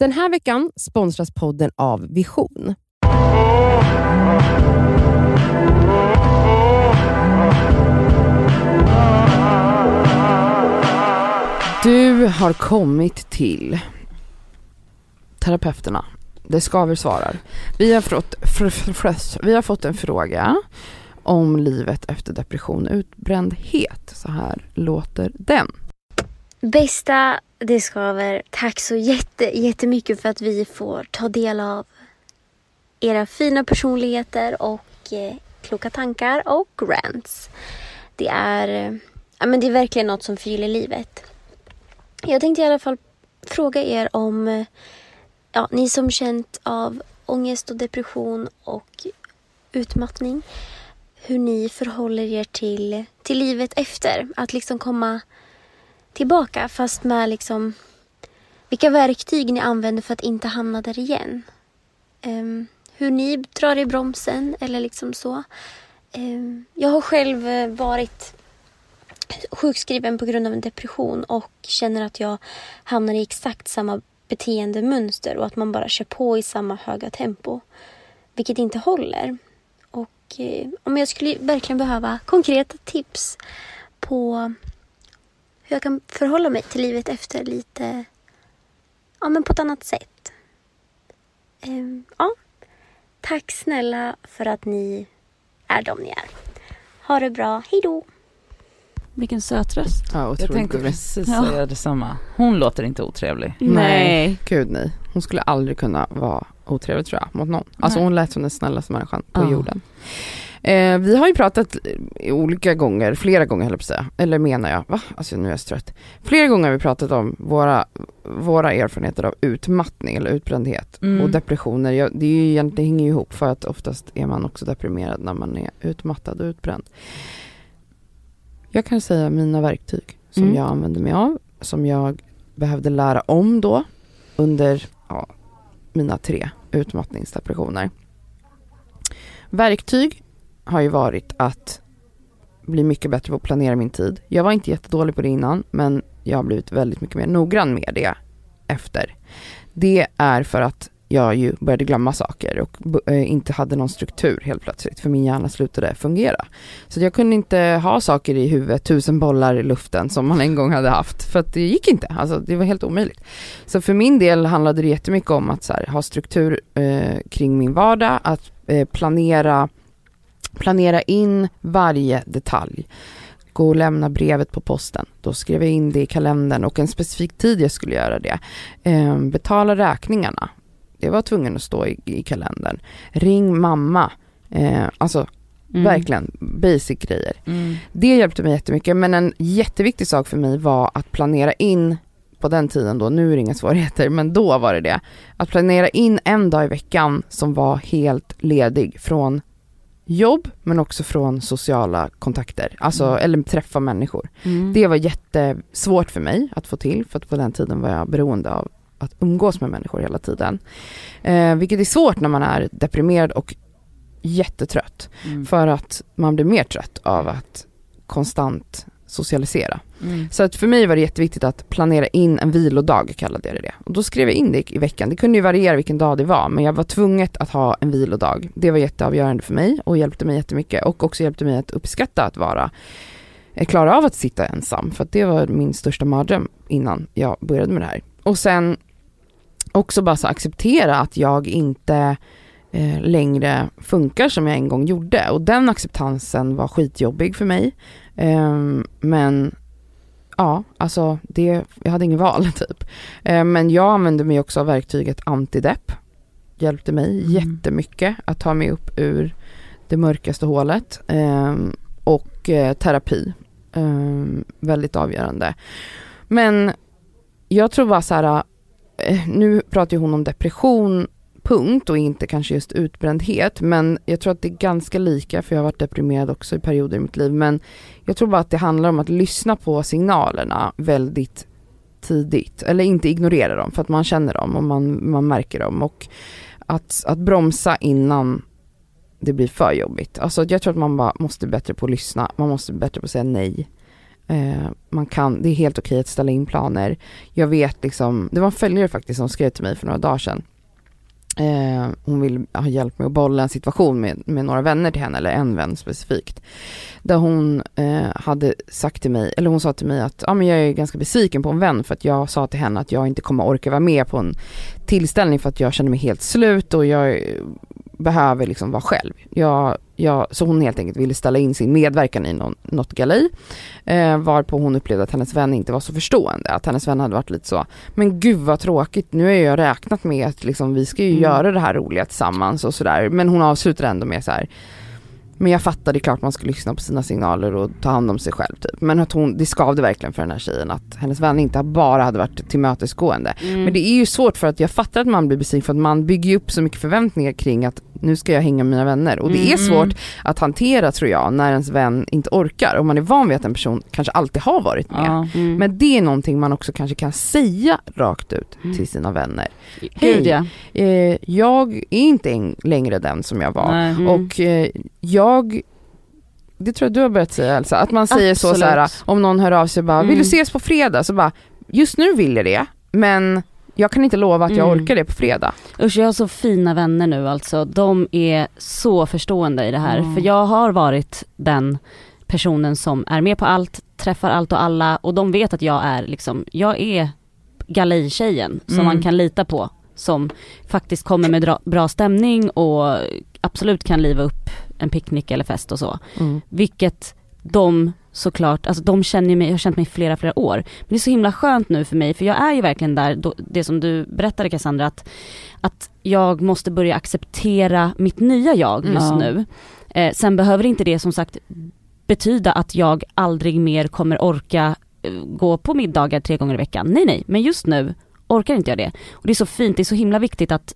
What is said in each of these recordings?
Den här veckan sponsras podden av Vision. Du har kommit till terapeuterna. Det skaver svarar. Vi har fått, fr, fr, vi har fått en fråga om livet efter depression och utbrändhet. Så här låter den. Bästa det skaver, tack så jätte, jättemycket för att vi får ta del av era fina personligheter och eh, kloka tankar och rants. Det är, ja, men det är verkligen något som förgyller livet. Jag tänkte i alla fall fråga er om eh, ja, ni som känt av ångest och depression och utmattning. Hur ni förhåller er till, till livet efter. Att liksom komma tillbaka fast med liksom vilka verktyg ni använder för att inte hamna där igen. Um, hur ni drar i bromsen eller liksom så. Um, jag har själv eh, varit sjukskriven på grund av en depression och känner att jag hamnar i exakt samma beteendemönster och att man bara kör på i samma höga tempo. Vilket inte håller. Och eh, om jag skulle verkligen behöva konkreta tips på hur jag kan förhålla mig till livet efter lite, ja men på ett annat sätt. Eh, ja, tack snälla för att ni är de ni är. Ha det bra, hejdå! Vilken söt röst. Ja, Jag tänkte gullig. precis Ja. säga detsamma. Hon låter inte otrevlig. Nej, gud nej. Hon skulle aldrig kunna vara otrevlig tror jag mot någon. Alltså Nej. hon lät som den snällaste människan på Ja. jorden. Eh, vi har ju pratat olika gånger, flera gånger höll jag på att säga, eller menar jag, va? Alltså nu är jag så trött. Flera gånger har vi pratat om våra, våra erfarenheter av utmattning eller utbrändhet Mm. och depressioner. Jag, det, är ju, egentligen- hänger ju ihop för att oftast är man också deprimerad när man är utmattad och utbränd. Jag kan säga mina verktyg som Mm. jag använde mig av, som jag behövde lära om då under ja, mina tre utmattningsdepressioner. Verktyg har ju varit att bli mycket bättre på att planera min tid. Jag var inte jättedålig på det innan, men jag har blivit väldigt mycket mer noggrann med det efter. Det är för att jag ju började glömma saker och eh, inte hade någon struktur helt plötsligt, för min hjärna slutade fungera. Så jag kunde inte ha saker i huvudet, tusen bollar i luften som man en gång hade haft, för att det gick inte. Alltså det var helt omöjligt. Så för min del handlade det jättemycket om att så här, ha struktur eh, kring min vardag, att eh, planera, planera in varje detalj. Gå och lämna brevet på posten. Då skrev jag in det i kalendern och en specifik tid jag skulle göra det. Eh, betala räkningarna. Det var tvungen att stå i, i kalendern. Ring mamma. Eh, alltså Mm. verkligen basic grejer. Mm. Det hjälpte mig jättemycket men en jätteviktig sak för mig var att planera in på den tiden då, nu är det inga svårigheter, men då var det det. Att planera in en dag i veckan som var helt ledig från jobb men också från sociala kontakter, alltså Mm. eller träffa människor. Mm. Det var jättesvårt för mig att få till för att på den tiden var jag beroende av att umgås med människor hela tiden. Eh, vilket är svårt när man är deprimerad och jättetrött. Mm. För att man blir mer trött av att konstant socialisera. Mm. Så att för mig var det jätteviktigt att planera in en vilodag, kallade jag det det. Och då skrev jag in det i veckan. Det kunde ju variera vilken dag det var, men jag var tvunget att ha en vilodag. Det var jätteavgörande för mig och hjälpte mig jättemycket. Och också hjälpte mig att uppskatta att vara, eh, klara av att sitta ensam. För att det var min största mardröm innan jag började med det här. Och sen också bara så acceptera att jag inte eh, längre funkar som jag en gång gjorde. Och den acceptansen var skitjobbig för mig. Ehm, men ja, alltså det, jag hade ingen val typ. Ehm, men jag använde mig också av verktyget antidepp. Hjälpte mig Mm. jättemycket att ta mig upp ur det mörkaste hålet. Ehm, och eh, terapi. Väldigt avgörande. Men jag tror bara så här, eh, nu pratar ju hon om depression punkt och inte kanske just utbrändhet men jag tror att det är ganska lika för jag har varit deprimerad också i perioder i mitt liv men jag tror bara att det handlar om att lyssna på signalerna väldigt tidigt eller inte ignorera dem för att man känner dem och man, man märker dem och att, att bromsa innan det blir för jobbigt. Alltså jag tror att man bara måste bli bättre på att lyssna, man måste bli bättre på att säga nej. Eh, man kan, det är helt okej att ställa in planer. Jag vet liksom, det var en följare faktiskt som skrev till mig för några dagar sedan. Eh, hon vill ha hjälp med att bolla en situation med, med några vänner till henne, eller en vän specifikt. Där hon eh, hade sagt till mig, eller hon sa till mig att ja, men jag är ganska besviken på en vän för att jag sa till henne att jag inte kommer orka vara med på en tillställning för att jag känner mig helt slut och jag behöver liksom vara själv. Jag, jag, så hon helt enkelt ville ställa in sin medverkan i någon, något galej. Eh, varpå hon upplevde att hennes vän inte var så förstående. Att hennes vän hade varit lite så, men gud vad tråkigt, nu har jag räknat med att liksom, vi ska ju Mm. göra det här roliga tillsammans och sådär. Men hon avslutade ändå med så här. Men jag fattade, det är klart man ska lyssna på sina signaler och ta hand om sig själv typ. Men att hon, det skavde verkligen för den här tjejen att hennes vän inte bara hade varit tillmötesgående. Mm. Men det är ju svårt för att jag fattar att man blir besviken för att man bygger upp så mycket förväntningar kring att nu ska jag hänga med mina vänner. Och det är Mm. svårt att hantera tror jag när ens vän inte orkar. Och man är van vid att en person kanske alltid har varit med. Ja. Mm. Men det är någonting man också kanske kan säga rakt ut Mm. till sina vänner. Gud ja. Eh, jag är inte längre den som jag var. Mm. Och eh, jag det tror jag du har börjat säga Elsa, att man säger så, Absolut. så här, om någon hör av sig bara, vill du Mm. ses på fredag? Så bara, just nu vill jag det, men jag kan inte lova att jag Mm. orkar det på fredag. Usch jag har så fina vänner nu alltså. De är så förstående i det här. Mm. För jag har varit den personen som är med på allt, träffar allt och alla och de vet att jag är liksom, jag är galejtjejen som Mm. man kan lita på. Som faktiskt kommer med bra stämning och absolut kan liva upp en picknick eller fest och så. Vilket de såklart, alltså de känner mig, jag har känt mig i flera, flera år. Men det är så himla skönt nu för mig för jag är ju verkligen där, då, det som du berättade Cassandra, att, att jag måste börja acceptera mitt nya jag just Ja. nu. Eh, sen behöver inte det som sagt betyda att jag aldrig mer kommer orka eh, gå på middagar tre gånger i veckan. Nej nej, men just nu orkar inte jag det. Och det är så fint, det är så himla viktigt att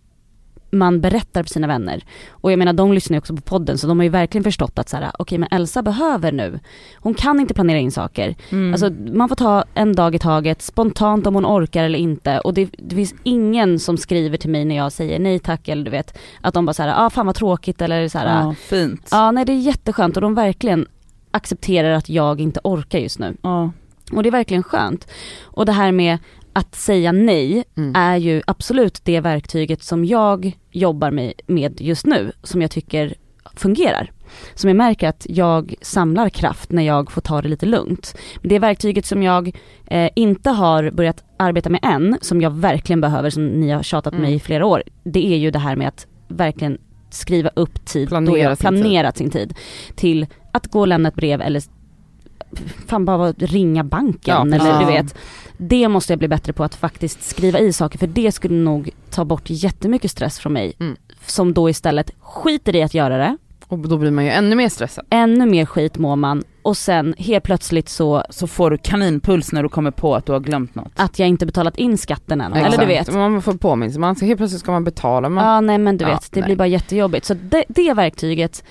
man berättar för sina vänner. Och jag menar de lyssnar ju också på podden så de har ju verkligen förstått att så här, okej men Elsa behöver nu, hon kan inte planera in saker. Mm. Alltså man får ta en dag i taget, spontant om hon orkar eller inte. Och det, det finns ingen som skriver till mig när jag säger nej tack eller du vet, att de bara såhär, ah fan vad tråkigt eller så här, ja. ja, fint. nej det är jätteskönt och de verkligen accepterar att jag inte orkar just nu. Ja. Och det är verkligen skönt. Och det här med att säga nej Mm. är ju absolut det verktyget som jag jobbar med, just nu, som jag tycker fungerar. Som jag märker att jag samlar kraft när jag får ta det lite lugnt. Men det verktyget som jag eh, inte har börjat arbeta med än, som jag verkligen behöver, som ni har tjatat Mm. mig i flera år, det är ju det här med att verkligen skriva upp tid då Planera jag sin tid. planerat sin tid till att gå och lämna ett brev eller fan bara ringa banken Ja, eller du vet. Det måste jag bli bättre på att faktiskt skriva i saker för det skulle nog ta bort jättemycket stress från mig. Mm. Som då istället skiter i att göra det, Och då blir man ju ännu mer stressad. ännu mer skit mår man och sen helt plötsligt så Så får du kaninpuls när du kommer på att du har glömt något. att jag inte betalat in skatten än. Eller du vet. Man får påminnelse, man ska, helt plötsligt ska man betala. Man, Ja nej men du Ja, vet, det nej. blir bara jättejobbigt. Så det, det verktyget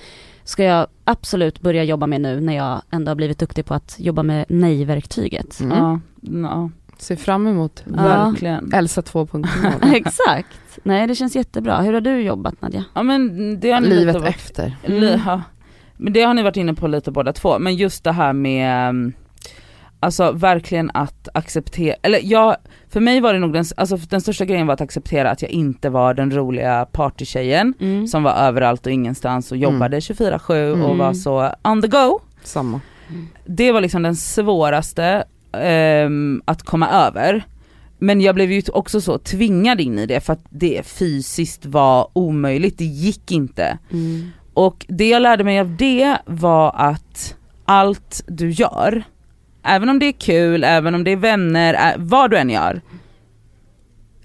ska jag absolut börja jobba med nu när jag ändå har blivit duktig på att jobba med nej-verktyget. Mm. Ja, ja, Se fram emot Ja. verkligen. Elsa 2.0. Exakt. Nej det känns jättebra. Hur har du jobbat Nadja? Ja men det har ni Livet varit, efter. Mm. ja. Men det har ni varit inne på lite båda två, men just det här med um, Alltså verkligen att acceptera, eller jag, för mig var det nog den, alltså den största grejen var att acceptera att jag inte var den roliga partytjejen Mm. som var överallt och ingenstans och jobbade 24-7 och Mm. var så on the go. Samma. Det var liksom den svåraste ehm, att komma över. Men jag blev ju också så tvingad in i det för att det fysiskt var omöjligt, det gick inte. Mm. Och det jag lärde mig av det var att allt du gör, även om det är kul, även om det är vänner, vad du än gör,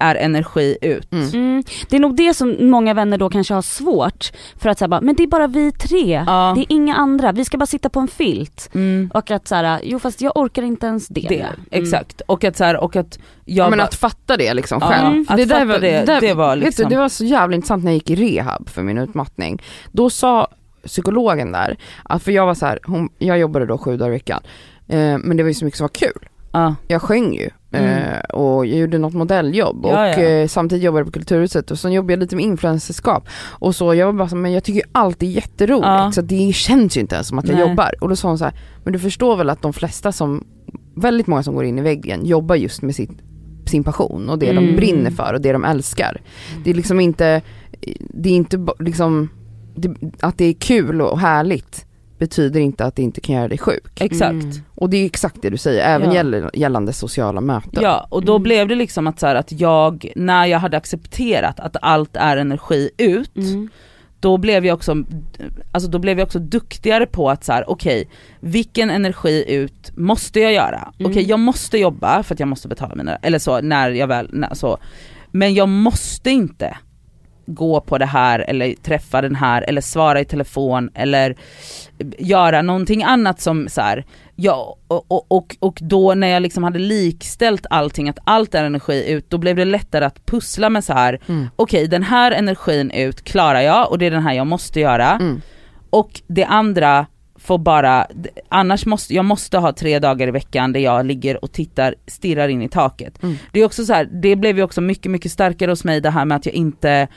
är energi ut. Mm. Mm. Det är nog det som många vänner då kanske har svårt för att säga men det är bara vi tre, Ja. det är inga andra, vi ska bara sitta på en filt. Mm. Och att såhär, jo fast jag orkar inte ens det. Det. Mm. exakt. Och att så här, och att jag men bara- att fatta det liksom Ja, själv. mm. För att fatta var, det, det var vet liksom- du, det var så jävla intressant när jag gick i rehab för min utmattning. Då sa psykologen där, för jag var så här, hon, jag jobbade då sju dagar i veckan, eh, men det var ju så mycket som var kul. Ja. jag sjöng ju Mm. eh, och jag gjorde något modelljobb Ja, och ja. Eh, samtidigt jobbade jag på Kulturhuset och sen jobbade jag lite med influencerskap och så jag var bara så, men jag tycker allt är jätteroligt Ja. så det känns ju inte ens som att jag Nej. jobbar och då sa hon så här, men du förstår väl att de flesta som, väldigt många som går in i väggen jobbar just med sitt, sin passion och det de Mm. brinner för och det de älskar. Det är liksom inte, det är inte liksom, det, att det är kul och härligt betyder inte att det inte kan göra dig sjuk. Exakt. Mm. Och det är exakt det du säger, även Ja. gällande sociala möten. Ja och då Mm. blev det liksom att så här, att jag, när jag hade accepterat att allt är energi ut, Mm. då blev jag också, alltså då blev jag också duktigare på att så här, okej, vilken energi ut måste jag göra? Mm. Okej jag måste jobba för att jag måste betala mina, eller så när jag väl, när, så. Men jag måste inte gå på det här eller träffa den här eller svara i telefon eller göra någonting annat som så här, ja, och, och, och, och då när jag liksom hade likställt allting, att allt är energi ut, då blev det lättare att pussla med så här Mm. okej den här energin ut klarar jag och det är den här jag måste göra Mm. och det andra får bara, annars måste, jag måste ha tre dagar i veckan där jag ligger och tittar, stirrar in i taket. Mm. Det är också så här, det blev ju också mycket mycket starkare hos mig det här med att jag inte,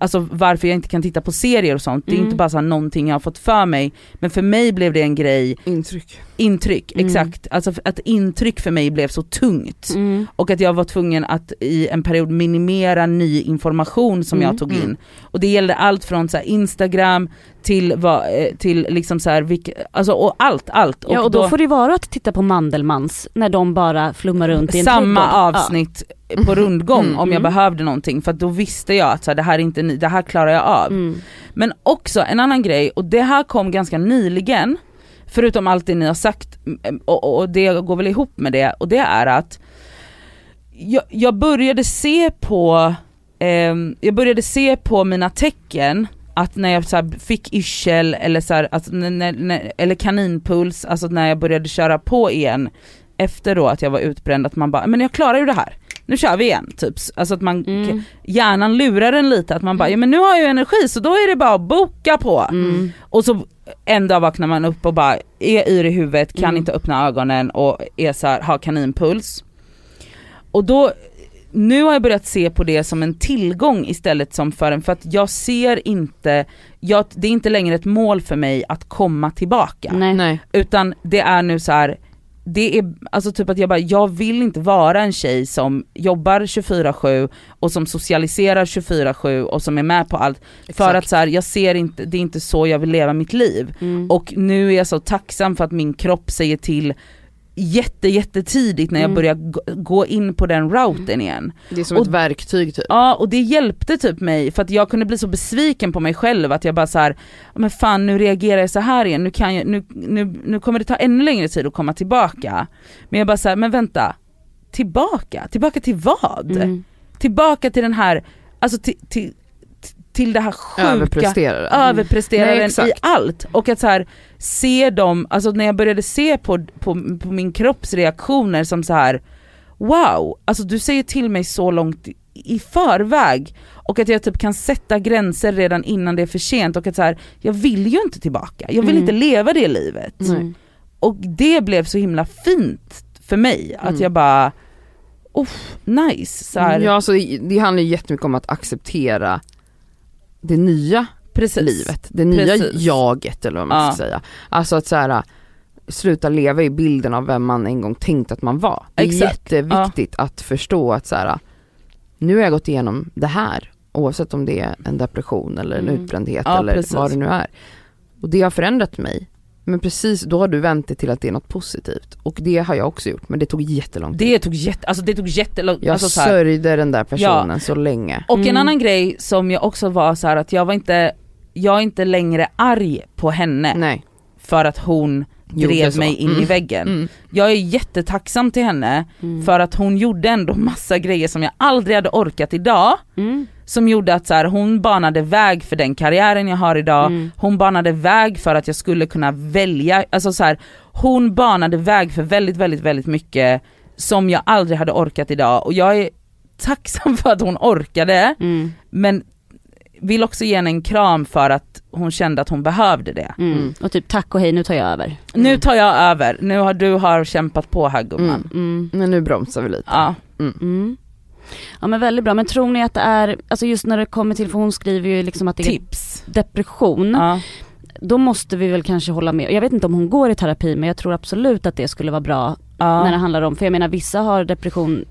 alltså varför jag inte kan titta på serier och sånt, det är Mm. inte bara så här någonting jag har fått för mig, men för mig blev det en grej, Intryck. intryck, Mm. exakt, alltså att intryck för mig blev så tungt. Mm. Och att jag var tvungen att i en period minimera ny information som Mm, jag tog mm. in. Och det gällde allt från så Instagram till, vad, eh, till liksom så här, vilka, alltså och allt, allt. Ja och då, får det vara att titta på Mandelmans när de bara flummar runt i en samma trädgård. avsnitt på rundgång Mm, om jag mm. behövde någonting för då visste jag att så här, det här är inte det här klarar jag av. Mm. Men också en annan grej, och det här kom ganska nyligen, förutom allt det ni har sagt, mm, och, och det går väl ihop med det, och det är att jag, jag började se på, ehm, jag började se på mina tecken att när jag så fick yrsel eller, så här, alltså, när, när, eller kaninpuls, alltså när jag började köra på igen efter då att jag var utbränd, att man bara, men jag klarar ju det här, nu kör vi igen, typ. Alltså att man, Mm. hjärnan lurar en lite, att man bara, ja men nu har jag ju energi så då är det bara att boka på. Mm. Och så en dag vaknar man upp och bara är yr i huvudet, kan Mm. inte öppna ögonen och är så här, har kaninpuls. Och då, nu har jag börjat se på det som en tillgång istället som för en, för att jag ser inte, jag, det är inte längre ett mål för mig att komma tillbaka. Nej. Nej. Utan det är nu så här. Det är alltså typ att jag bara, jag vill inte vara en tjej som jobbar 24-7 och som socialiserar 24-7 och som är med på allt. För Exakt. att så här, jag ser inte, det är inte så jag vill leva mitt liv. Mm. Och nu är jag så tacksam för att min kropp säger till jätte jättetidigt när jag Mm. börjar gå- in på den routen igen. Det är som Och- ett verktyg typ. Ja och det hjälpte typ mig för att jag kunde bli så besviken på mig själv att jag bara så här, "Ja, men fan nu reagerar jag så här igen, nu, kan jag, nu, nu, nu kommer det ta ännu längre tid att komma tillbaka. Men jag bara så här, men vänta, tillbaka? Tillbaka till vad? Mm. Tillbaka till den här, alltså till, till, till det här sjuka Överpresterare. överpresteraren Nej, i allt. Och att så här, se dem, alltså när jag började se på, på, på min kropps reaktioner som så här wow, alltså du säger till mig så långt i- förväg och att jag typ kan sätta gränser redan innan det är för sent och att så här, jag vill ju inte tillbaka, jag vill Mm. inte leva det livet. Mm. Och det blev så himla fint för mig, att Mm. jag bara, oh, nice. Så här, Ja, alltså, det, det handlar ju jättemycket om att acceptera det nya precis. livet, det nya Precis. jaget eller vad man Ja. ska säga. Alltså att så här, sluta leva i bilden av vem man en gång tänkt att man var. Det är Exakt. jätteviktigt att förstå att så här, nu har jag gått igenom det här, oavsett om det är en depression eller en Mm. utbrändhet Ja, eller precis. vad det nu är. Och det har förändrat mig. Men precis, då har du vänt det till att det är något positivt. Och det har jag också gjort, men det tog jättelång tid. Det tog jätte, alltså det tog jättelång jag alltså så här, sörjde den där personen så länge. Och en Mm. annan grej som jag också var så här att jag var inte, jag är inte längre arg på henne Nej. för att hon drev mig in Mm. i väggen. Mm. Jag är jättetacksam till henne Mm. för att hon gjorde ändå massa grejer som jag aldrig hade orkat idag. Mm. Som gjorde att så här, hon banade väg för den karriären jag har idag, Mm. hon banade väg för att jag skulle kunna välja, alltså så här, hon banade väg för väldigt väldigt väldigt mycket som jag aldrig hade orkat idag och jag är tacksam för att hon orkade Mm. men vill också ge henne en kram för att hon kände att hon behövde det. Mm. Mm. Och typ tack och hej, nu tar jag över. Nu tar jag över, nu har du har kämpat på här gumman. Mm. Mm. Men nu bromsar vi lite. Ja. Mm. Ja men väldigt bra, men tror ni att det är, alltså just när det kommer till, för hon skriver ju liksom att det är Tips. depression, Ja. då måste vi väl kanske hålla med. Jag vet inte om hon går i terapi men jag tror absolut att det skulle vara bra när det Ja. handlar om, för jag menar vissa har depression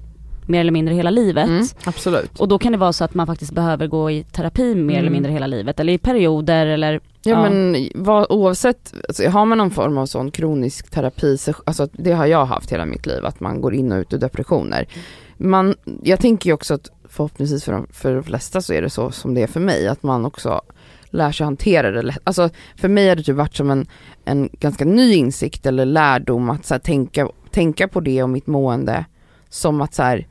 mer eller mindre hela livet. Mm, absolut. Och då kan det vara så att man faktiskt behöver gå i terapi mer eller Mm. mindre hela livet eller i perioder eller Ja, Ja. men vad, oavsett, alltså, har man någon form av sån kronisk terapi, så- alltså det har jag haft hela mitt liv, att man går in och ut ur depressioner. Man, jag tänker ju också att förhoppningsvis för de, för de flesta så är det så som det är för mig, att man också lär sig hantera det lätt. Alltså för mig har det typ varit som en, en ganska ny insikt eller lärdom att så här, tänka, tänka på det och mitt mående som att så här,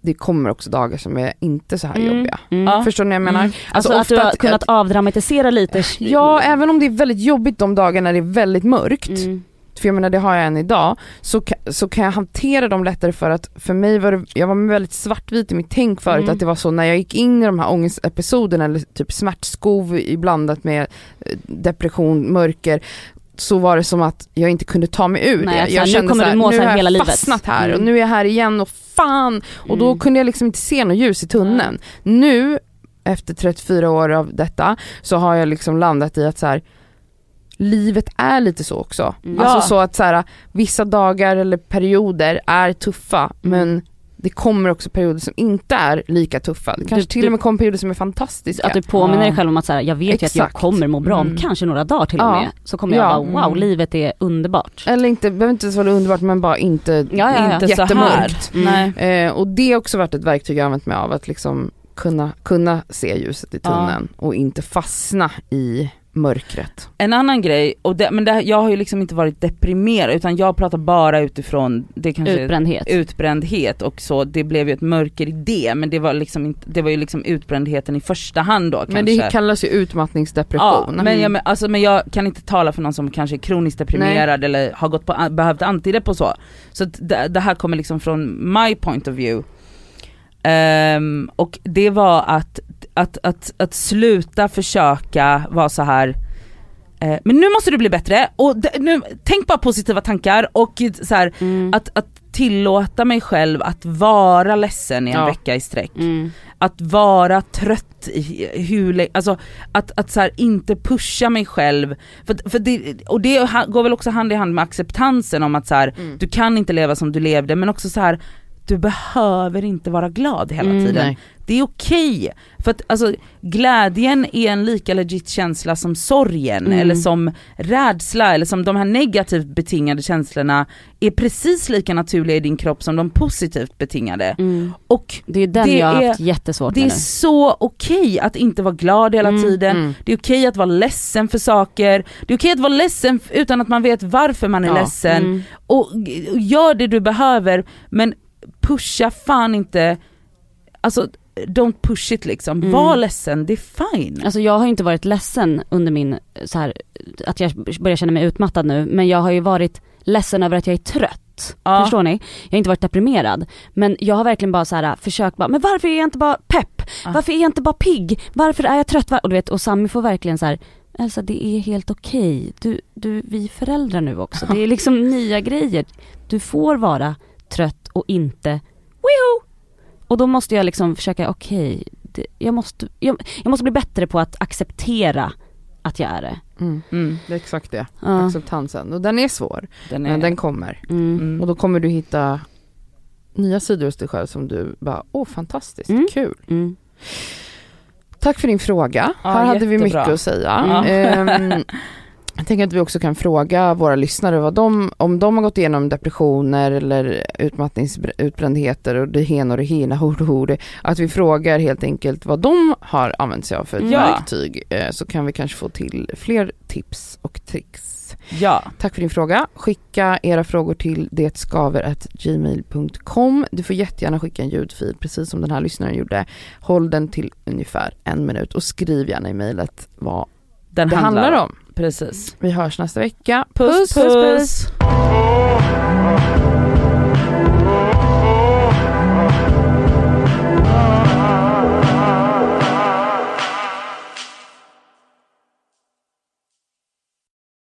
det kommer också dagar som är inte så här Mm. jobbiga. Mm. Förstår ni vad jag menar? Mm. Alltså, att du har kunnat avdramatisera lite. Ja, även om det är väldigt jobbigt de dagarna det är väldigt mörkt, Mm. För jag menar det har jag än idag, så, så kan jag hantera dem lättare för att för mig var det, jag var väldigt svartvit i mitt tänk förut, Mm. att det var så när jag gick in i de här ångestepisoderna eller typ smärtskov blandat med eh, depression, mörker, så var det som att jag inte kunde ta mig ur Nej, det. Jag här, nu kände kommer så du må så här nu har jag fastnat här och Mm. nu är jag här igen och fan! Och då Mm. kunde jag liksom inte se något ljus i tunneln. Nu, efter 34 år av detta, så har jag liksom landat i att så här, livet är lite så också. Mm. Alltså Ja. så att så här, vissa dagar eller perioder är tuffa, Mm. men det kommer också perioder som inte är lika tuffa. Det kanske Du- till och med kommer perioder som är fantastiska. Att du påminner Ja. dig själv om att så här, jag vet ju att jag kommer må bra om Mm. kanske några dagar till och Ja. med. Så kommer jag Ja. bara wow, Mm. livet är underbart. Eller inte, behöver inte vara underbart men bara inte, Ja, ja, ja. Inte jättemörkt. Mm. Eh, och det har också varit ett verktyg jag använt mig av, att liksom kunna, kunna se ljuset i Ja. tunneln och inte fastna i mörkret. En annan grej, och det, men det, jag har ju liksom inte varit deprimerad utan jag pratar bara utifrån, det kanske Utbrändhet. utbrändhet och så, det blev ju ett mörker i det men det var liksom inte, det var ju liksom utbrändheten i första hand då kanske. Men det kallas ju Ja, utmattningsdepression. men jag, men, alltså, men jag kan inte tala för någon som kanske är kroniskt deprimerad eller har gått på, behövt antidepp och så. Så det, det här kommer liksom från my point of view. Ehm, och det var att, att, att, att sluta försöka vara så här. eh, men nu måste du bli bättre och nu, tänk bara positiva tankar och så här, Mm. att, att tillåta mig själv att vara ledsen i en Ja. vecka i sträck Mm. att vara trött i hur alltså att, att så inte pusha mig själv. För, för det, och det går väl också hand i hand med acceptansen om att så här, Mm. du kan inte leva som du levde men också så här du behöver inte vara glad hela Mm, tiden. nej. Det är okej. För att alltså, glädjen är en lika legit känsla som sorgen Mm. eller som rädsla eller som de här negativt betingade känslorna är precis lika naturliga i din kropp som de positivt betingade. Mm. Och Det är den Det jag har är- haft jättesvårt det med är nu. så okej att inte vara glad hela Mm, tiden, Mm. det är okej att vara ledsen för saker, det är okej att vara ledsen utan att man vet varför man är Ja. ledsen. Mm. Och, och gör det du behöver men pusha fan inte, alltså don't push it liksom, Mm. var ledsen, det är fine. Alltså jag har inte varit ledsen under min, så här, att jag börjar känna mig utmattad nu, men jag har ju varit ledsen över att jag är trött. Ja. Förstår ni? Jag har inte varit deprimerad, men jag har verkligen bara så här försökt bara, men varför är jag inte bara pepp? Ja. Varför är jag inte bara pigg? Varför är jag trött? Var-" Och du vet, och Sami får verkligen så här, Elsa det är helt okej, du, du, vi är föräldrar nu också, det är liksom nya grejer. Du får vara trött och inte, Wioho! Och då måste jag liksom försöka, okej, det- jag, måste, jag, jag måste bli bättre på att acceptera att jag är det. Mm. Mm, Det är exakt det, Ja. acceptansen. Och den är svår, den är, men den kommer. Mm. mm. Och då kommer du hitta nya sidor hos dig själv som du bara, åh fantastiskt, Mm. kul. Mm. Tack för din fråga. Ja, Här hade vi mycket att säga. Ja. Ehm, jag tänker att vi också kan fråga våra lyssnare vad de, om de har gått igenom depressioner eller utmattningsutbrändheter och det ena och det hena, hord. Att vi frågar helt enkelt vad de har använt sig av för Ja. verktyg. Eh, Så kan vi kanske få till fler tips och tricks. Ja, Tack för din fråga. Skicka era frågor till detskaver.gmail.com. Du får jättegärna skicka en ljudfil precis som den här lyssnaren gjorde. Håll den till ungefär en minut och skriv gärna i mejlet vad den det handlar om. Precis. Vi hörs nästa vecka. puss. puss. puss.